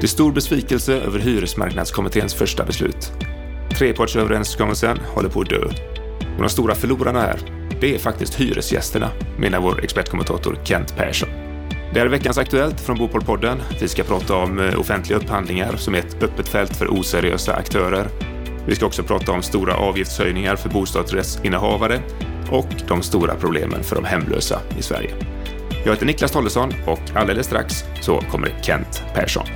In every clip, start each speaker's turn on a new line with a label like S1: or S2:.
S1: Det är stor besvikelse över hyresmarknadskommitténs första beslut. Trepartsöverenskommelsen håller på att dö. Och de stora förlorarna här, det är faktiskt hyresgästerna, menar vår expertkommentator Kent Persson. Det här är veckans Aktuellt från Bopolpodden. Vi ska prata om eh, offentliga upphandlingar som är ett öppet fält för oseriösa aktörer. Vi ska också prata om stora avgiftshöjningar för bostadsrättsinnehavare och de stora problemen för de hemlösa i Sverige. Jag heter Niklas Tollesson och alldeles strax så kommer Kent Persson.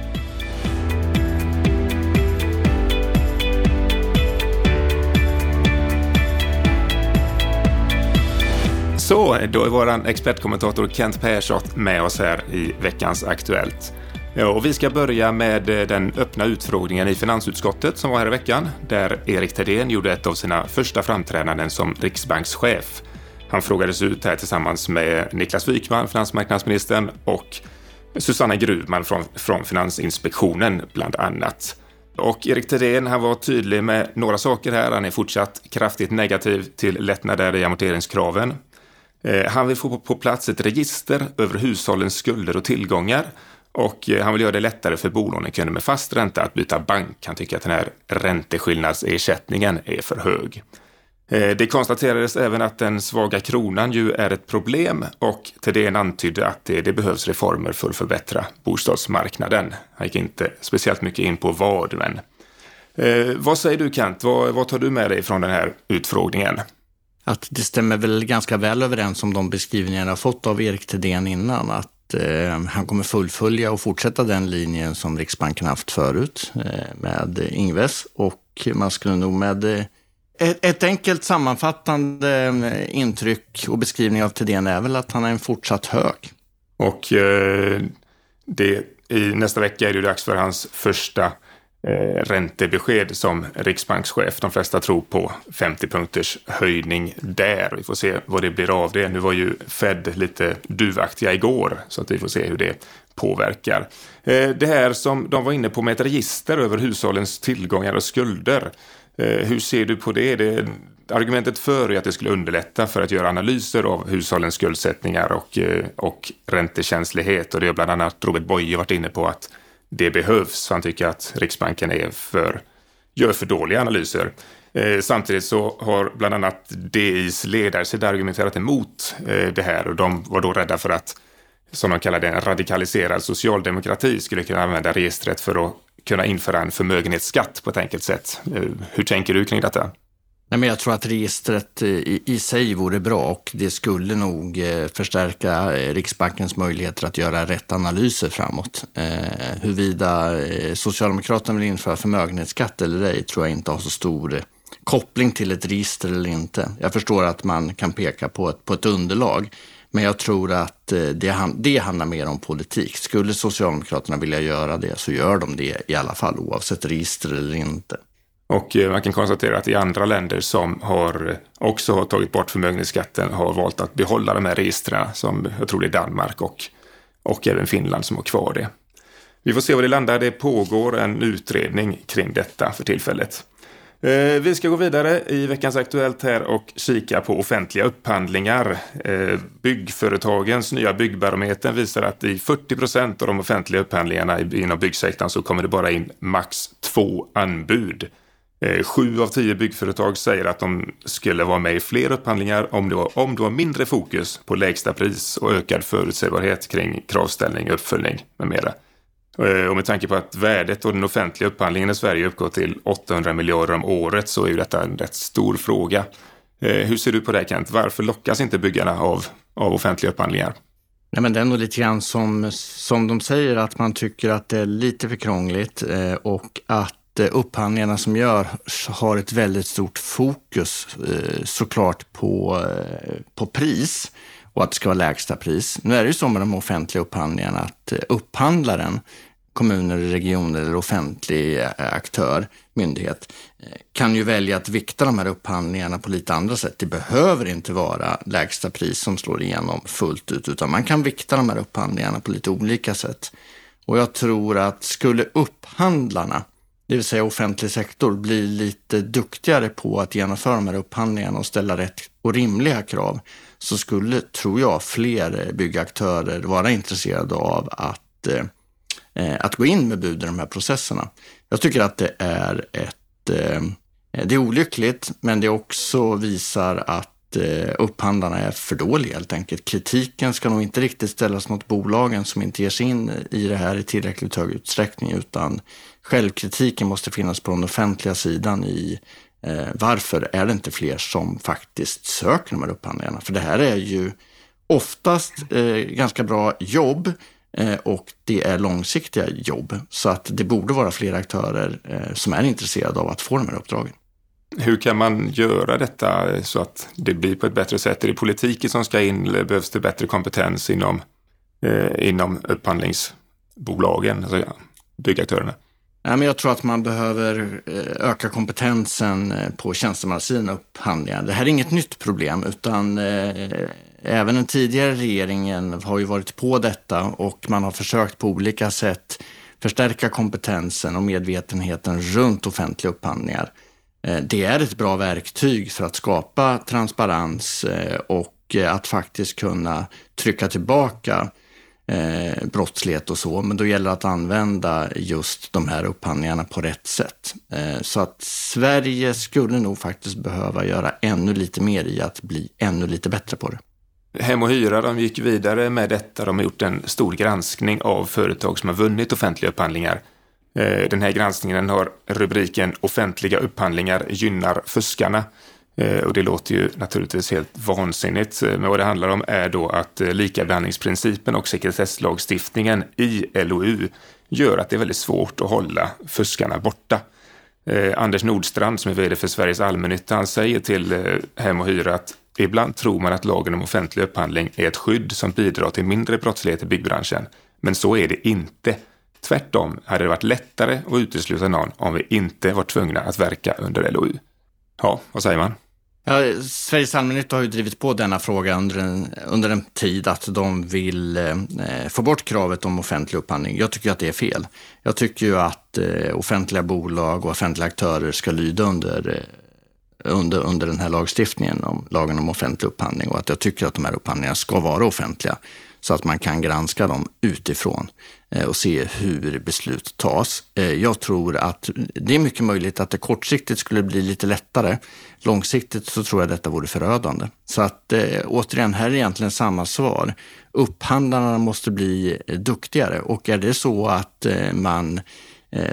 S1: Så, då är vår expertkommentator Kent Persson med oss här i veckans Aktuellt. Ja, och vi ska börja med eh, den öppna utfrågningen i finansutskottet som var här i veckan, där Erik Thedéen gjorde ett av sina första framträdanden som riksbankschef. Han frågades ut här tillsammans med Niklas Wykman, finansmarknadsministern, och Susanna Gruvman från, från Finansinspektionen, bland annat. Och Erik Thedéen, han var tydlig med några saker här. Han är fortsatt kraftigt negativ till lättnader i amorteringskraven. Eh, han vill få på plats ett register över hushållens skulder och tillgångar och eh, han vill göra det lättare för bolånekunder med fast ränta att byta bank. Han tycker att den här ränteskillnadsersättningen är för hög. Eh, det konstaterades även att den svaga kronan ju är ett problem och Thedéen antydde att det, det, behövs reformer för att förbättra bostadsmarknaden. Han gick inte speciellt mycket in på vad, men eh, vad säger du Kent? Vad, vad tar du med dig från den här utfrågningen?
S2: Att det stämmer väl ganska väl överens om de beskrivningar jag fått av Erik Thedéen innan. Att eh, han kommer fullfölja och fortsätta den linjen som Riksbanken haft förut eh, med Ingves. Och man skulle nog med eh, ett, enkelt sammanfattande eh, intryck och beskrivning av Thedéen är väl att han är en fortsatt hög.
S1: Och eh, det, i nästa vecka är det dags för hans första Eh, räntebesked som riksbankschef. De flesta tror på 50 punkters höjning där. Vi får se vad det blir av det. Nu var ju Fed lite duvaktiga igår så att vi får se hur det påverkar. Eh, det här som de var inne på med ett register över hushållens tillgångar och skulder. Eh, hur ser du på det? det argumentet för är att det skulle underlätta för att göra analyser av hushållens skuldsättningar och, eh, och räntekänslighet. Och det har bland annat Robert Boye varit inne på att det behövs. Han tycker att Riksbanken är för, gör för dåliga analyser. Eh, samtidigt så har bland annat DIs ledarsida argumenterat emot eh, det här och de var då rädda för att, som de kallar det, en radikaliserad socialdemokrati skulle kunna använda registret för att kunna införa en förmögenhetsskatt på ett enkelt sätt. Eh, hur tänker du kring detta?
S2: Nej, men jag tror att registret eh, i, i sig vore bra och det skulle nog eh, förstärka eh, Riksbankens möjligheter att göra rätt analyser framåt. Eh, huruvida Socialdemokraterna vill införa förmögenhetsskatt eller ej tror jag inte har så stor koppling till ett register eller inte. Jag förstår att man kan peka på ett, på ett underlag, men jag tror att det, det handlar mer om politik. Skulle Socialdemokraterna vilja göra det så gör de det i alla fall oavsett register eller inte.
S1: Och eh, man kan konstatera att i andra länder som har eh, också har tagit bort förmögenhetsskatten har valt att behålla de här registren som jag tror det är Danmark och, och även Finland som har kvar det. Vi får se var det landar. Det pågår en utredning kring detta för tillfället. Eh, vi ska gå vidare i veckans Aktuellt här och kika på offentliga upphandlingar. Byggföretagens nya byggbarometern visar att i 40 procent av de offentliga upphandlingarna inom byggsektorn så kommer det bara in max två anbud. Eh, sju av tio byggföretag säger att de skulle vara med i fler upphandlingar om det var, om det var mindre fokus på lägsta pris och ökad förutsägbarhet kring kravställning, uppföljning med mera. Eh, och med tanke på att värdet och den offentliga upphandlingen i Sverige uppgår till 800 miljarder om året så är ju detta en rätt stor fråga. Eh, hur ser du på det Kent? Varför lockas inte byggarna av, av offentliga upphandlingar?
S2: Nej, men det är nog lite grann som, som de säger, att man tycker att det är lite för krångligt och att Eh, upphandlingarna som gör har ett väldigt stort fokus eh, såklart på, eh, på pris och att det ska vara lägsta pris. Nu är det ju så med de offentliga upphandlingarna att upphandlaren, kommuner, regioner eller offentlig aktör, myndighet, kan ju välja att vikta de här upphandlingarna på lite andra sätt. Det behöver inte vara lägsta pris som slår igenom fullt ut, utan man kan vikta de här upphandlingarna på lite olika sätt. Och jag tror att skulle upphandlarna det vill säga offentlig sektor, blir lite duktigare på att genomföra de här upphandlingarna och ställa rätt och rimliga krav, så skulle, tror jag, fler byggaktörer vara intresserade av att eh, att gå in med bud i de här processerna. Jag tycker att det är ett eh, det är olyckligt, men det också visar att Eh, upphandlarna är för dåliga helt enkelt. Kritiken ska nog inte riktigt ställas mot bolagen som inte ger sig in i det här i tillräckligt hög utsträckning, utan självkritiken måste finnas på den offentliga sidan i eh, varför är det inte fler som faktiskt söker de här upphandlingarna? För det här är ju oftast eh, ganska bra jobb eh, och det är långsiktiga jobb. Så att det borde vara fler aktörer eh, som är intresserade av att få de här uppdragen.
S1: Hur kan man göra detta så att det blir på ett bättre sätt? Är det politiken som ska in eller behövs det bättre kompetens inom, eh, inom upphandlingsbolagen, alltså byggaktörerna?
S2: Ja, men jag tror att man behöver eh, öka kompetensen eh, på tjänstemannasidan upphandlingar. Det här är inget nytt problem, utan eh, även den tidigare regeringen har ju varit på detta och man har försökt på olika sätt förstärka kompetensen och medvetenheten runt offentliga upphandlingar. Eh, det är ett bra verktyg för att skapa transparens eh, och eh, att faktiskt kunna trycka tillbaka brottslighet och så. Men då gäller det att använda just de här upphandlingarna på rätt sätt. Så att Sverige skulle nog faktiskt behöva göra ännu lite mer i att bli ännu lite bättre på det.
S1: Hem och Hyra de gick vidare med detta. De har gjort en stor granskning av företag som har vunnit offentliga upphandlingar Eh, den här granskningen har rubriken Offentliga upphandlingar gynnar fuskarna. Eh, och det låter ju naturligtvis helt vansinnigt, eh, men vad det handlar om är då att likabehandlingsprincipen och sekretesslagstiftningen i LOU gör att det är väldigt svårt att hålla fuskarna borta. Anders Nordstrand som är vd för Sveriges Allmännytta, han säger till Hem och Hyra att ibland tror man att lagen om offentlig upphandling är ett skydd som bidrar till mindre brottslighet i byggbranschen. Men så är det inte. Tvärtom hade det varit lättare att utesluta någon om vi inte var tvungna att verka under LOU. Ja, vad säger man?
S2: Ja, Sveriges allmännytta har ju drivit på denna fråga under en, under en tid att de vill eh, få bort kravet om offentlig upphandling. Jag tycker att det är fel. Jag tycker ju att eh, offentliga bolag och offentliga aktörer ska lyda under, eh, under, under den här lagstiftningen, om lagen om offentlig upphandling och att jag tycker att de här upphandlingarna ska vara offentliga så att man kan granska dem utifrån eh, och se hur beslut tas. Eh, jag tror att det är mycket möjligt att det kortsiktigt skulle bli lite lättare. Långsiktigt så tror jag detta vore förödande. Så att eh, återigen, här är egentligen samma svar. Upphandlarna måste bli duktigare och är det så att man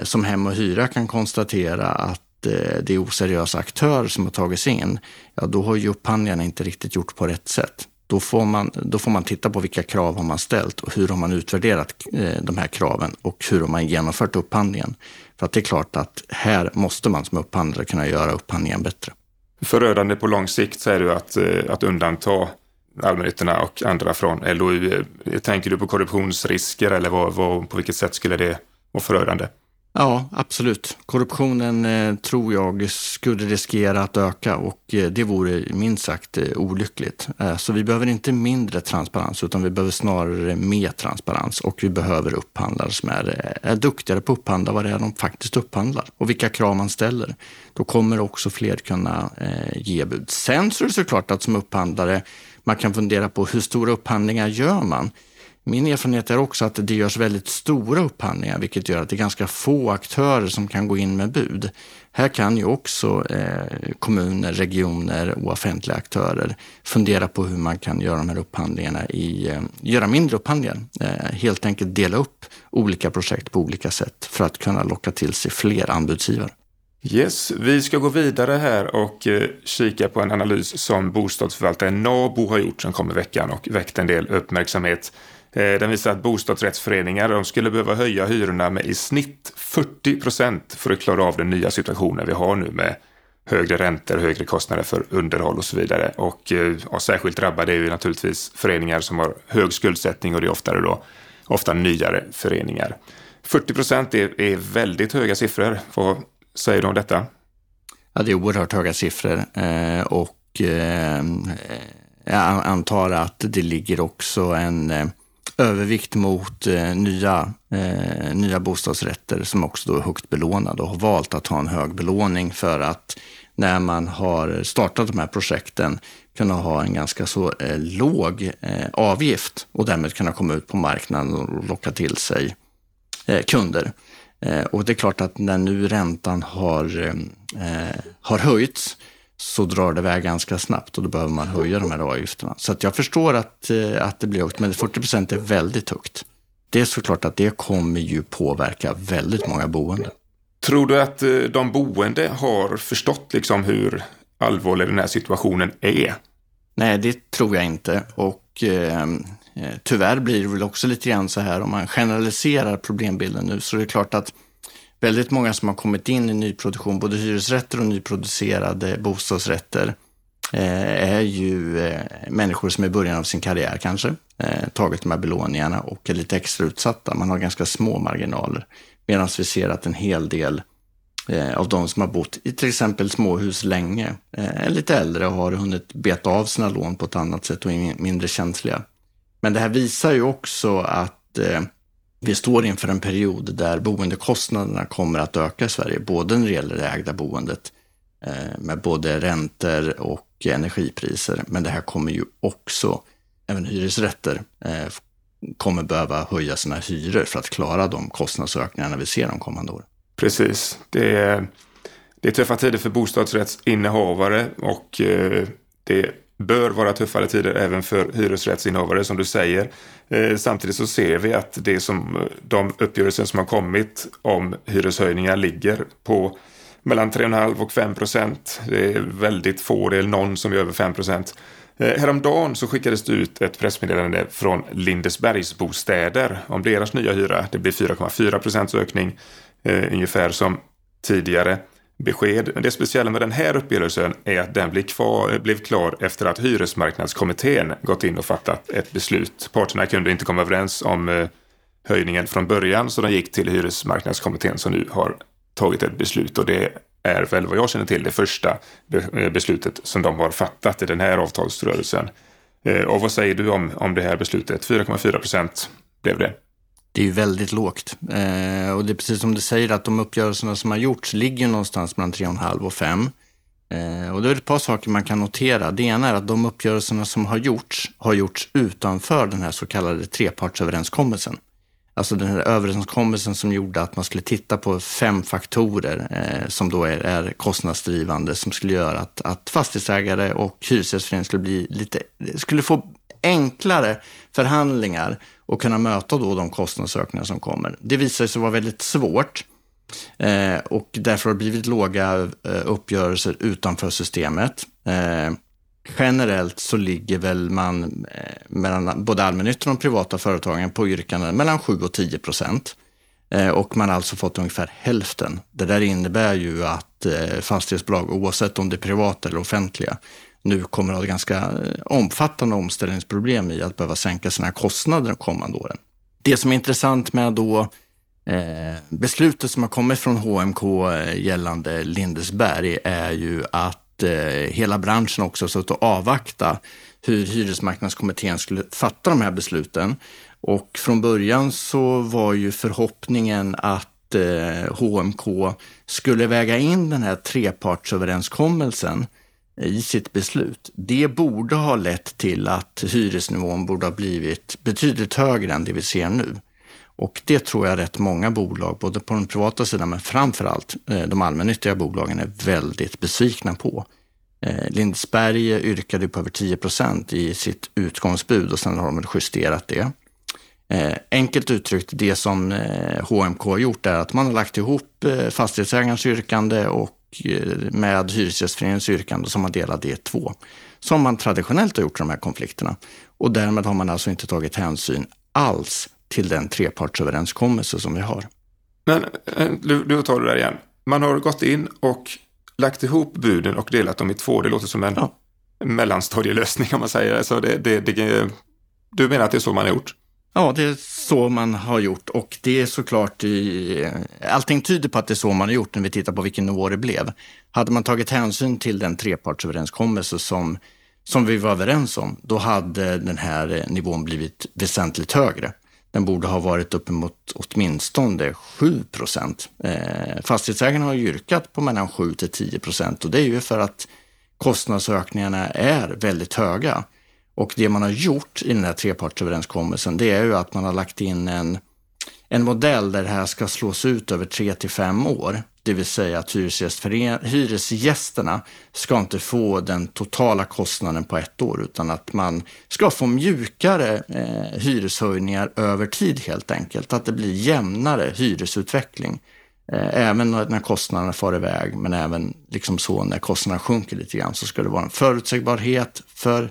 S2: som Hem och Hyra kan konstatera att det är oseriösa aktörer som har tagit sig in, ja då har ju upphandlingarna inte riktigt gjort på rätt sätt. Då får, man, då får man titta på vilka krav har man ställt och hur har man utvärderat eh, de här kraven och hur har man genomfört upphandlingen. För att det är klart att här måste man som upphandlare kunna göra upphandlingen bättre.
S1: Förödande på lång sikt säger du att, eh, att undanta allmännyttorna och andra från LOU. Tänker du på korruptionsrisker eller vad, vad, på vilket sätt skulle det vara förödande?
S2: Ja, absolut. Korruptionen eh, tror jag skulle riskera att öka och eh, det vore minst sagt eh, olyckligt. Eh, så vi behöver inte mindre transparens utan vi behöver snarare mer transparens och vi behöver upphandlare som är, eh, är duktigare på att upphandla vad det är de faktiskt upphandlar och vilka krav man ställer. Då kommer också fler kunna eh, ge bud. Sen så är det såklart att som upphandlare man kan fundera på hur stora upphandlingar gör man? Min erfarenhet är också att det görs väldigt stora upphandlingar, vilket gör att det är ganska få aktörer som kan gå in med bud. Här kan ju också eh, kommuner, regioner och offentliga aktörer fundera på hur man kan göra de här upphandlingarna i, eh, göra mindre upphandlingar. Eh, helt enkelt dela upp olika projekt på olika sätt för att kunna locka till sig fler anbudsgivare.
S1: Yes, vi ska gå vidare här och eh, kika på en analys som bostadsförvaltaren Nabo har gjort som kom i veckan och väckt en del uppmärksamhet. Eh, den visar att bostadsrättsföreningar de skulle behöva höja hyrorna med i snitt 40 procent för att klara av den nya situationen vi har nu med högre räntor, högre kostnader för underhåll och så vidare. Och eh, och särskilt drabbade är ju naturligtvis föreningar som har hög skuldsättning och det är oftare då ofta nyare föreningar. 40 procent är, är väldigt höga siffror. Vad säger du om detta?
S2: Ja, det är oerhört höga siffror eh, och eh, jag antar att det ligger också en eh, övervikt mot eh, nya, eh, nya bostadsrätter som också då är högt belånade och har valt att ha en hög belåning för att när man har startat de här projekten kunna ha en ganska så eh, låg eh, avgift och därmed kunna komma ut på marknaden och locka till sig eh, kunder. Eh, och det är klart att när nu räntan har, eh, eh har höjts så drar det iväg ganska snabbt och då behöver man höja de här avgifterna. Så att jag förstår att, eh, att det blir högt, men 40 procent är väldigt högt. Det är såklart att det kommer ju påverka väldigt många boende.
S1: Tror du att eh, de boende har förstått liksom hur allvarlig den här situationen är?
S2: Nej, det tror jag inte. Och eh, eh, tyvärr blir det väl också lite grann så här om man generaliserar problembilden nu så är det klart att väldigt många som har kommit in i nyproduktion, både hyresrätter och nyproducerade bostadsrätter, eh, är ju eh, människor som är i början av sin karriär kanske, eh, tagit de här belåningarna och är lite extra utsatta. Man har ganska små marginaler. Medan vi ser att en hel del eh, av de som har bott i till exempel småhus länge eh, är lite äldre och har hunnit beta av sina lån på ett annat sätt och är mindre känsliga. Men det här visar ju också att eh, vi står inför en period där boendekostnaderna kommer att öka i Sverige, både när det gäller det ägda boendet eh, med både räntor och energipriser. Men det här kommer ju också, även hyresrätter, eh, kommer behöva höja sina hyror för att klara de kostnadsökningarna vi ser de kommande åren.
S1: Precis. Det är, det är tuffa tider för bostadsrättsinnehavare och eh, det bör vara tuffare tider även för hyresrättsinnehavare som du säger. Eh, samtidigt så ser vi att det som, eh, de uppgörelser som har kommit om hyreshöjningar ligger på mellan 3,5 och 5 procent. Det är väldigt få, det är någon som är över 5 procent. Eh, häromdagen så skickades det ut ett pressmeddelande från Lindesbergs bostäder om deras nya hyra. Det blir 4,4 procents ökning eh, ungefär som tidigare besked. Det speciella med den här uppgörelsen är att den blev, kvar, blev klar efter att hyresmarknadskommittén gått in och fattat ett beslut. Parterna kunde inte komma överens om eh, höjningen från början så de gick till hyresmarknadskommittén som nu har tagit ett beslut och det är väl vad jag känner till det första eh, beslutet som de har fattat i den här avtalsrörelsen. Eh, och vad säger du om, om det här beslutet? 4,4 procent blev det.
S2: Det är ju väldigt lågt. Eh, och det är precis som du säger att de uppgörelserna som har gjorts ligger någonstans mellan 3,5 och 5. Eh, och det är ett par saker man kan notera. Det ena är att de uppgörelserna som har gjorts har gjorts utanför den här så kallade trepartsöverenskommelsen. Alltså den här överenskommelsen som gjorde att man skulle titta på fem faktorer eh, som då är, är kostnadsdrivande som skulle göra att, att fastighetsägare och hyresgästförening skulle bli lite, skulle få enklare förhandlingar och kunna möta då de kostnadsökningar som kommer. Det visar sig vara väldigt svårt eh, och därför har det blivit låga eh, uppgörelser utanför systemet. Eh, generellt så ligger väl man eh, mellan både allmännyttan och privata företagen på yrkanden mellan 7 och 10 procent. Eh, och man har alltså fått ungefär hälften. Det där innebär ju att eh, fastighetsbolag, oavsett om det är privata eller offentliga, nu kommer att ha ganska eh, omfattande omställningsproblem i att behöva sänka sina kostnader de kommande åren. Det som är intressant med då eh, beslutet som har kommit från HMK eh, gällande Lindesberg är ju att eh, hela branschen också har suttit och avvakta hur hyresmarknadskommittén skulle fatta de här besluten. Och från början så var ju förhoppningen att eh, HMK skulle väga in den här trepartsöverenskommelsen i sitt beslut. Det borde ha lett till att hyresnivån borde ha blivit betydligt högre än det vi ser nu. Och det tror jag rätt många bolag, både på den privata sidan men framför allt eh, de allmännyttiga bolagen är väldigt besvikna på. Lindesberg Lindsberg yrkade på över 10 procent i sitt utgångsbud och sen har de justerat det. Eh, enkelt uttryckt, det som HMK har gjort är att man har lagt ihop fastighetsägarens yrkande och med Hyresgästföreningens yrkande som har delat det i två. Som man traditionellt har gjort i de här konflikterna. Och därmed har man alltså inte tagit hänsyn alls till den trepartsöverenskommelse som vi har.
S1: Men eh, du, du tar det där igen. Man har gått in och lagt ihop buden och delat dem i två. Det låter som en ja. mellanstadielösning om man säger. Alltså det, det, det, du menar att det är så man har gjort?
S2: Ja, det är så man har gjort och det är såklart, i, allting tyder på att det är så man har gjort när vi tittar på vilken nivå det blev. Hade man tagit hänsyn till den trepartsöverenskommelse som, som vi var överens om, då hade den här nivån blivit väsentligt högre. Den borde ha varit uppemot åtminstone 7 procent. Eh, fastighetsägarna har yrkat på mellan 7 till 10 procent och det är ju för att kostnadsökningarna är väldigt höga. Och det man har gjort i den här trepartsöverenskommelsen, det är ju att man har lagt in en, en modell där det här ska slås ut över tre till fem år. Det vill säga att hyresgästerna ska inte få den totala kostnaden på ett år utan att man ska få mjukare eh, hyreshöjningar över tid helt enkelt. Att det blir jämnare hyresutveckling. Eh, även när kostnaderna far iväg men även liksom så när kostnaderna sjunker lite grann så ska det vara en förutsägbarhet för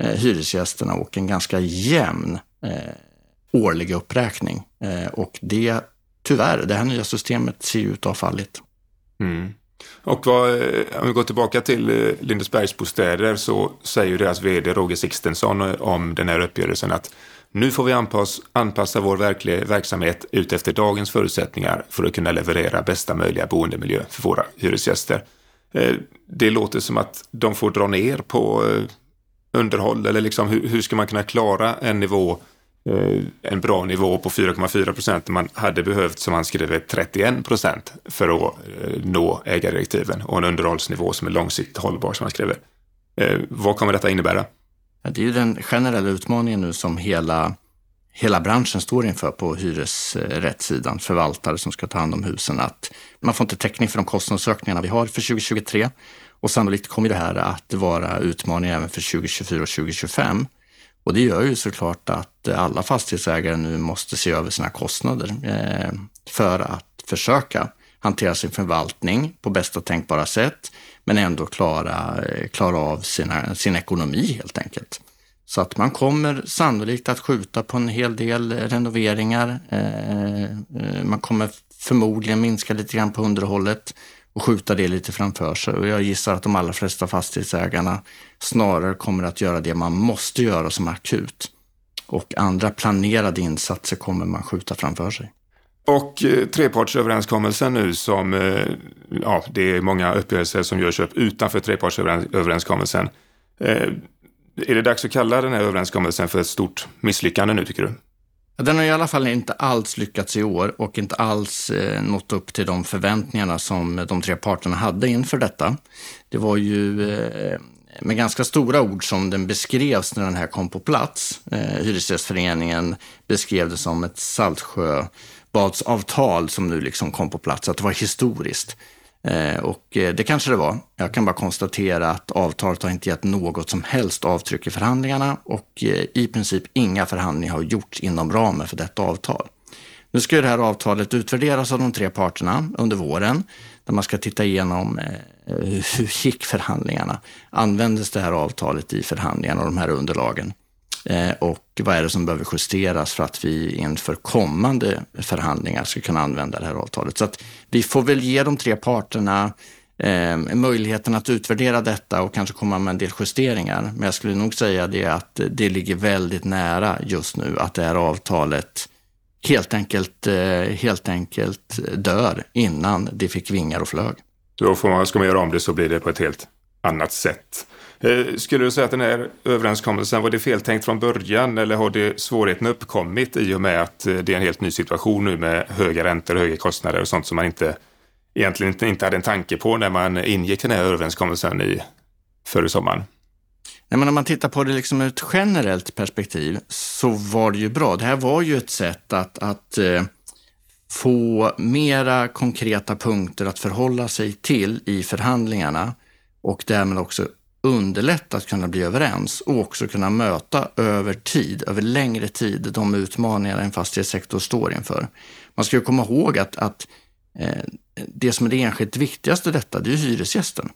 S2: Eh, hyresgästerna och en ganska jämn eh, årlig uppräkning. Eh, och det, tyvärr, det här nya systemet ser ut att ha fallit.
S1: Mm. Och vad, eh, om vi går tillbaka till eh, Lindesbergsbostäder så säger deras vd Roger Sixtensson om den här uppgörelsen att nu får vi anpass, anpassa vår verkliga verksamhet ut efter dagens förutsättningar för att kunna leverera bästa möjliga boendemiljö för våra hyresgäster. Det låter som att de får dra ner på underhåll eller liksom hur, hur ska man kunna klara en nivå Eh, en bra nivå på 4,4 procent. Man hade behövt, som han skriver, 31 procent för att eh, nå ägardirektiven och en underhållsnivå som är långsiktigt hållbar, som han skriver. Eh, vad kommer detta innebära?
S2: Det är ju den generella utmaningen nu som hela, hela branschen står inför på hyresrättssidan, förvaltare som ska ta hand om husen, att man får inte täckning för de kostnadsökningarna vi har för 2023 och sannolikt kommer det här att vara utmaningar även för 2024 och 2025. Och det gör ju såklart att alla fastighetsägare nu måste se över sina kostnader eh, för att försöka hantera sin förvaltning på bästa tänkbara sätt, men ändå klara, klara av sina, sin ekonomi helt enkelt. Så att man kommer sannolikt att skjuta på en hel del renoveringar. Eh, eh, man kommer förmodligen minska lite grann på underhållet och skjuta det lite framför sig. Och jag gissar att de allra flesta fastighetsägarna snarare kommer att göra det man måste göra som akut. Och andra planerade insatser kommer man skjuta framför sig.
S1: Och eh, trepartsöverenskommelsen nu som, eh, ja, det är många uppgörelser som görs upp utanför trepartsöverenskommelsen. Eh, är det dags att kalla den här överenskommelsen för ett stort misslyckande nu tycker du?
S2: Den har i alla fall inte alls lyckats i år och inte alls eh, nått upp till de förväntningarna som de tre parterna hade inför detta. Det var ju eh, med ganska stora ord som den beskrevs när den här kom på plats. Eh, Hyresgästföreningen beskrev det som ett Saltsjöbadsavtal som nu liksom kom på plats, att det var historiskt. Eh, och eh, det kanske det var. Jag kan bara konstatera att avtalet har inte gett något som helst avtryck i förhandlingarna och eh, i princip inga förhandlingar har gjorts inom ramen för detta avtal. Nu ska det här avtalet utvärderas av de tre parterna under våren, där man ska titta igenom hur gick förhandlingarna? Användes det här avtalet i förhandlingarna och de här underlagen? Eh, och vad är det som behöver justeras för att vi inför kommande förhandlingar ska kunna använda det här avtalet. Så att vi får väl ge de tre parterna eh, möjligheten att utvärdera detta och kanske komma med en del justeringar. Men jag skulle nog säga det att det ligger väldigt nära just nu att det här avtalet helt enkelt, eh, helt enkelt dör innan det fick vingar och flög.
S1: Då får man, ska man göra om det så blir det på ett helt annat sätt. Eh, skulle du säga att den här överenskommelsen, var det feltänkt från början eller har det svårigheten uppkommit i och med att eh, det är en helt ny situation nu med höga räntor, höga kostnader och sånt som man inte egentligen inte hade en tanke på när man ingick den här överenskommelsen i förra sommaren?
S2: Nej, men om man tittar på det liksom ur ett generellt perspektiv så var det ju bra. Det här var ju ett sätt att, att eh, få mera konkreta punkter att förhålla sig till i förhandlingarna och därmed också underlätta att kunna bli överens och också kunna möta över tid, över längre tid, de utmaningar en fastighetssektor står inför. Man ska ju komma ihåg att, att eh, det som är det enskilt viktigaste i detta, det är hyresgästen.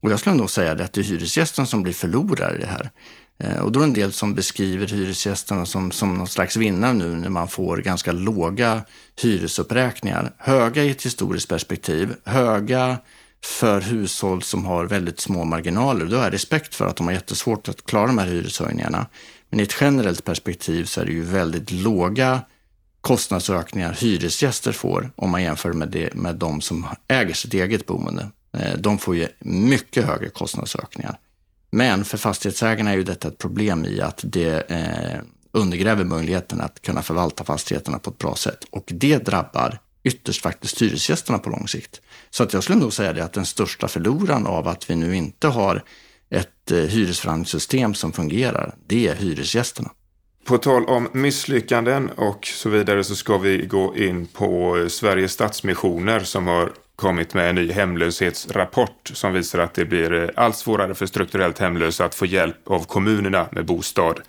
S2: Och jag skulle nog säga att det är hyresgästen som blir förlorare i det här. Eh, och då är det en del som beskriver hyresgästerna som, som någon slags vinnare nu när man får ganska låga hyresuppräkningar. Höga i ett historiskt perspektiv, höga för hushåll som har väldigt små marginaler. Då har jag respekt för att de har jättesvårt att klara de här hyreshöjningarna. Men i ett generellt perspektiv så är det ju väldigt låga kostnadsökningar hyresgäster får om man jämför med, det, med de som äger sitt eget boende. Eh, de får ju mycket högre kostnadsökningar. Men för fastighetsägarna är ju detta ett problem i att det eh, undergräver möjligheten att kunna förvalta fastigheterna på ett bra sätt. Och det drabbar ytterst faktiskt hyresgästerna på lång sikt. Så att jag skulle nog säga det att den största förloraren av att vi nu inte har ett eh, hyresförhandlingssystem som fungerar, det är hyresgästerna.
S1: På tal om misslyckanden och så vidare så ska vi gå in på eh, Sveriges Stadsmissioner som har kommit med en ny hemlöshetsrapport som visar att det blir eh, allt svårare för strukturellt hemlösa att få hjälp av kommunerna med bostad.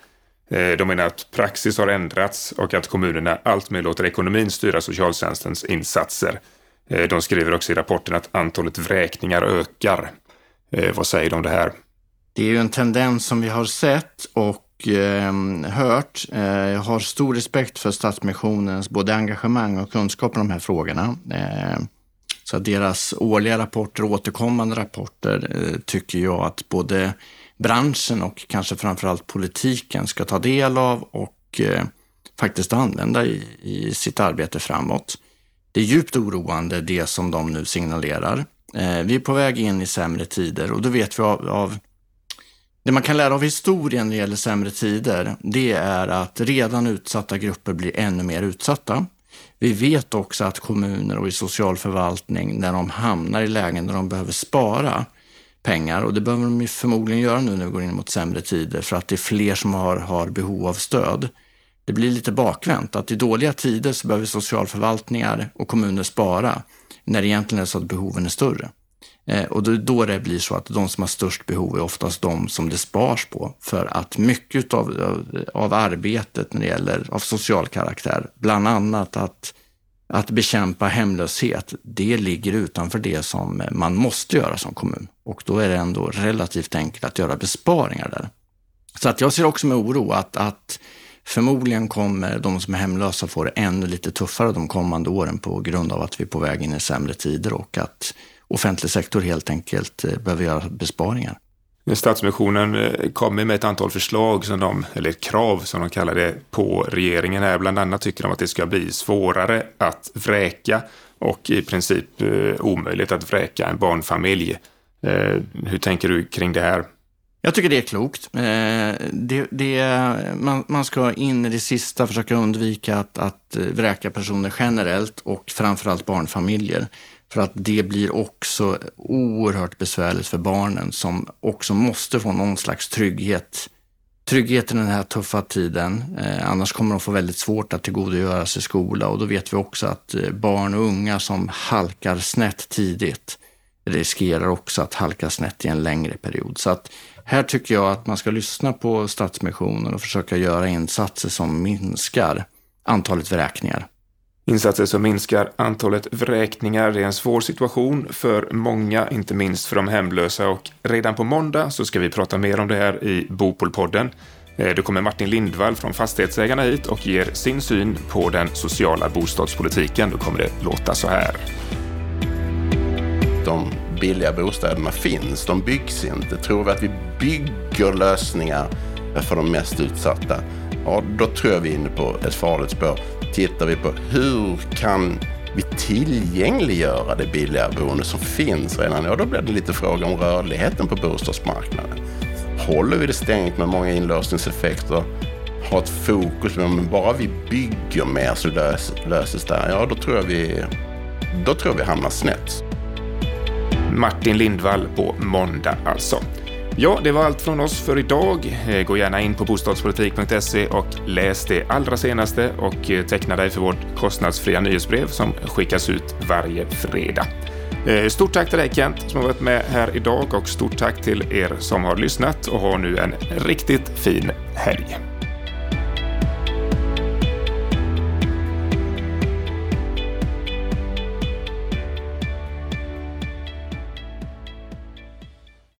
S1: Eh, de menar att praxis har ändrats och att kommunerna alltmer låter ekonomin styra socialtjänstens insatser. Eh, de skriver också i rapporten att antalet vräkningar ökar. Eh, vad säger de om det här?
S2: Det är ju en tendens som vi har sett och ehm, eh, hört. Jag har stor respekt för Stadsmissionens både engagemang och kunskap om de här frågorna. Eh, så deras årliga rapporter och återkommande rapporter eh, tycker jag att både branschen och kanske framförallt politiken ska ta del av och eh, faktiskt använda i, i sitt arbete framåt. Det är djupt oroande det som de nu signalerar. Eh, vi är på väg in i sämre tider och då vet vi av, av det man kan lära av historien när det gäller sämre tider, det är att redan utsatta grupper blir ännu mer utsatta. Vi vet också att kommuner och i socialförvaltning, när de hamnar i lägen där de behöver spara pengar, och det behöver de förmodligen göra nu när vi går in mot sämre tider, för att det är fler som har, har behov av stöd. Det blir lite bakvänt, att i dåliga tider så behöver socialförvaltningar och kommuner spara, när det egentligen är så att behoven är större. Eh, och då, då det blir så att de som har störst behov är oftast de som det spars på. För att mycket av, av arbetet när det gäller av social karaktär, bland annat att, att bekämpa hemlöshet, det ligger utanför det som man måste göra som kommun. Och då är det ändå relativt enkelt att göra besparingar där. Så att jag ser också med oro att, att förmodligen kommer de som är hemlösa få det ännu lite tuffare de kommande åren på grund av att vi är på väg in i sämre tider och att offentlig sektor helt enkelt eh, behöver göra besparingar.
S1: Stadsmissionen eh, kommer med ett antal förslag, som de, eller krav som de kallar det, på regeringen här. Bland annat tycker de att det ska bli svårare att vräka och i princip eh, omöjligt att vräka en barnfamilj. Eh, hur tänker du kring det här?
S2: Jag tycker det är klokt. Eh, det, det, man, man, ska in i det sista försöka undvika att, att vräka personer generellt och framförallt barnfamiljer. För att det blir också oerhört besvärligt för barnen som också måste få någon slags trygghet. Trygghet i den här tuffa tiden. Eh, annars kommer de få väldigt svårt att tillgodogöra sig skola och då vet vi också att eh, barn och unga som halkar snett tidigt riskerar också att halka snett i en längre period. Så att här tycker jag att man ska lyssna på Stadsmissionen och försöka göra insatser som minskar antalet vräkningar.
S1: Insatser som minskar antalet vräkningar. Det är en svår situation för många, inte minst för de hemlösa. Och redan på måndag så ska vi prata mer om det här i Bopolpodden. Eh, då kommer Martin Lindvall från Fastighetsägarna hit och ger sin syn på den sociala bostadspolitiken. Då kommer det låta så här.
S3: De billiga bostäderna finns, de byggs inte. Tror vi att vi bygger lösningar för de mest utsatta, ja, då tror jag vi är inne på ett farligt spår tittar vi på hur kan vi tillgängliggöra det billiga boende som finns redan? Ja, då blir det lite fråga om rörligheten på bostadsmarknaden. Håller vi det stängt med många inlåsningseffekter? Har ett fokus, på att bara vi bygger mer så lös, löses det. här, Ja, då tror jag vi, då tror jag vi hamnar snett.
S1: Martin Lindvall på måndag alltså. Ja, det var allt från oss för idag. Eh, gå gärna in på bostadspolitik.se och läs det allra senaste och eh, teckna dig för vårt kostnadsfria nyhetsbrev som skickas ut varje fredag. Eh, stort tack till dig Kent som har varit med här idag och stort tack till er som har lyssnat och har nu en riktigt fin helg.